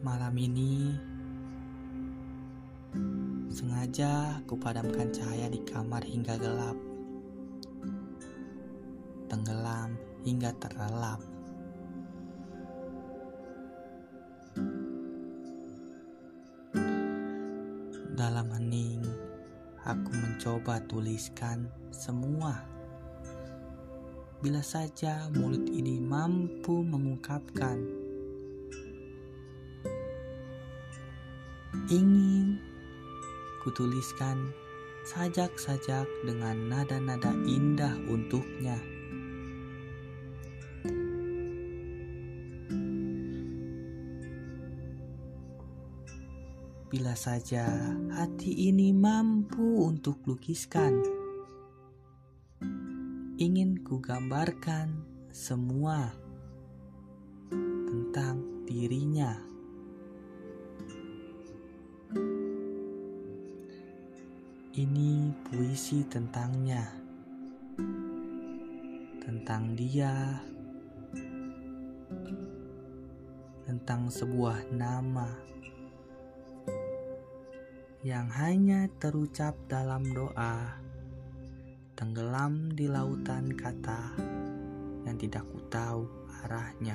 Malam ini sengaja kupadamkan cahaya di kamar hingga gelap, tenggelam hingga terlelap. Dalam hening, aku mencoba tuliskan semua. Bila saja mulut ini mampu mengungkapkan, ingin kutuliskan sajak-sajak dengan nada-nada indah untuknya. Bila saja hati ini mampu untuk lukiskan, ingin ku gambarkan semua tentang dirinya. Ini puisi tentangnya, tentang dia, tentang sebuah nama. Yang hanya terucap dalam doa, tenggelam di lautan kata yang tidak ku tahu arahnya.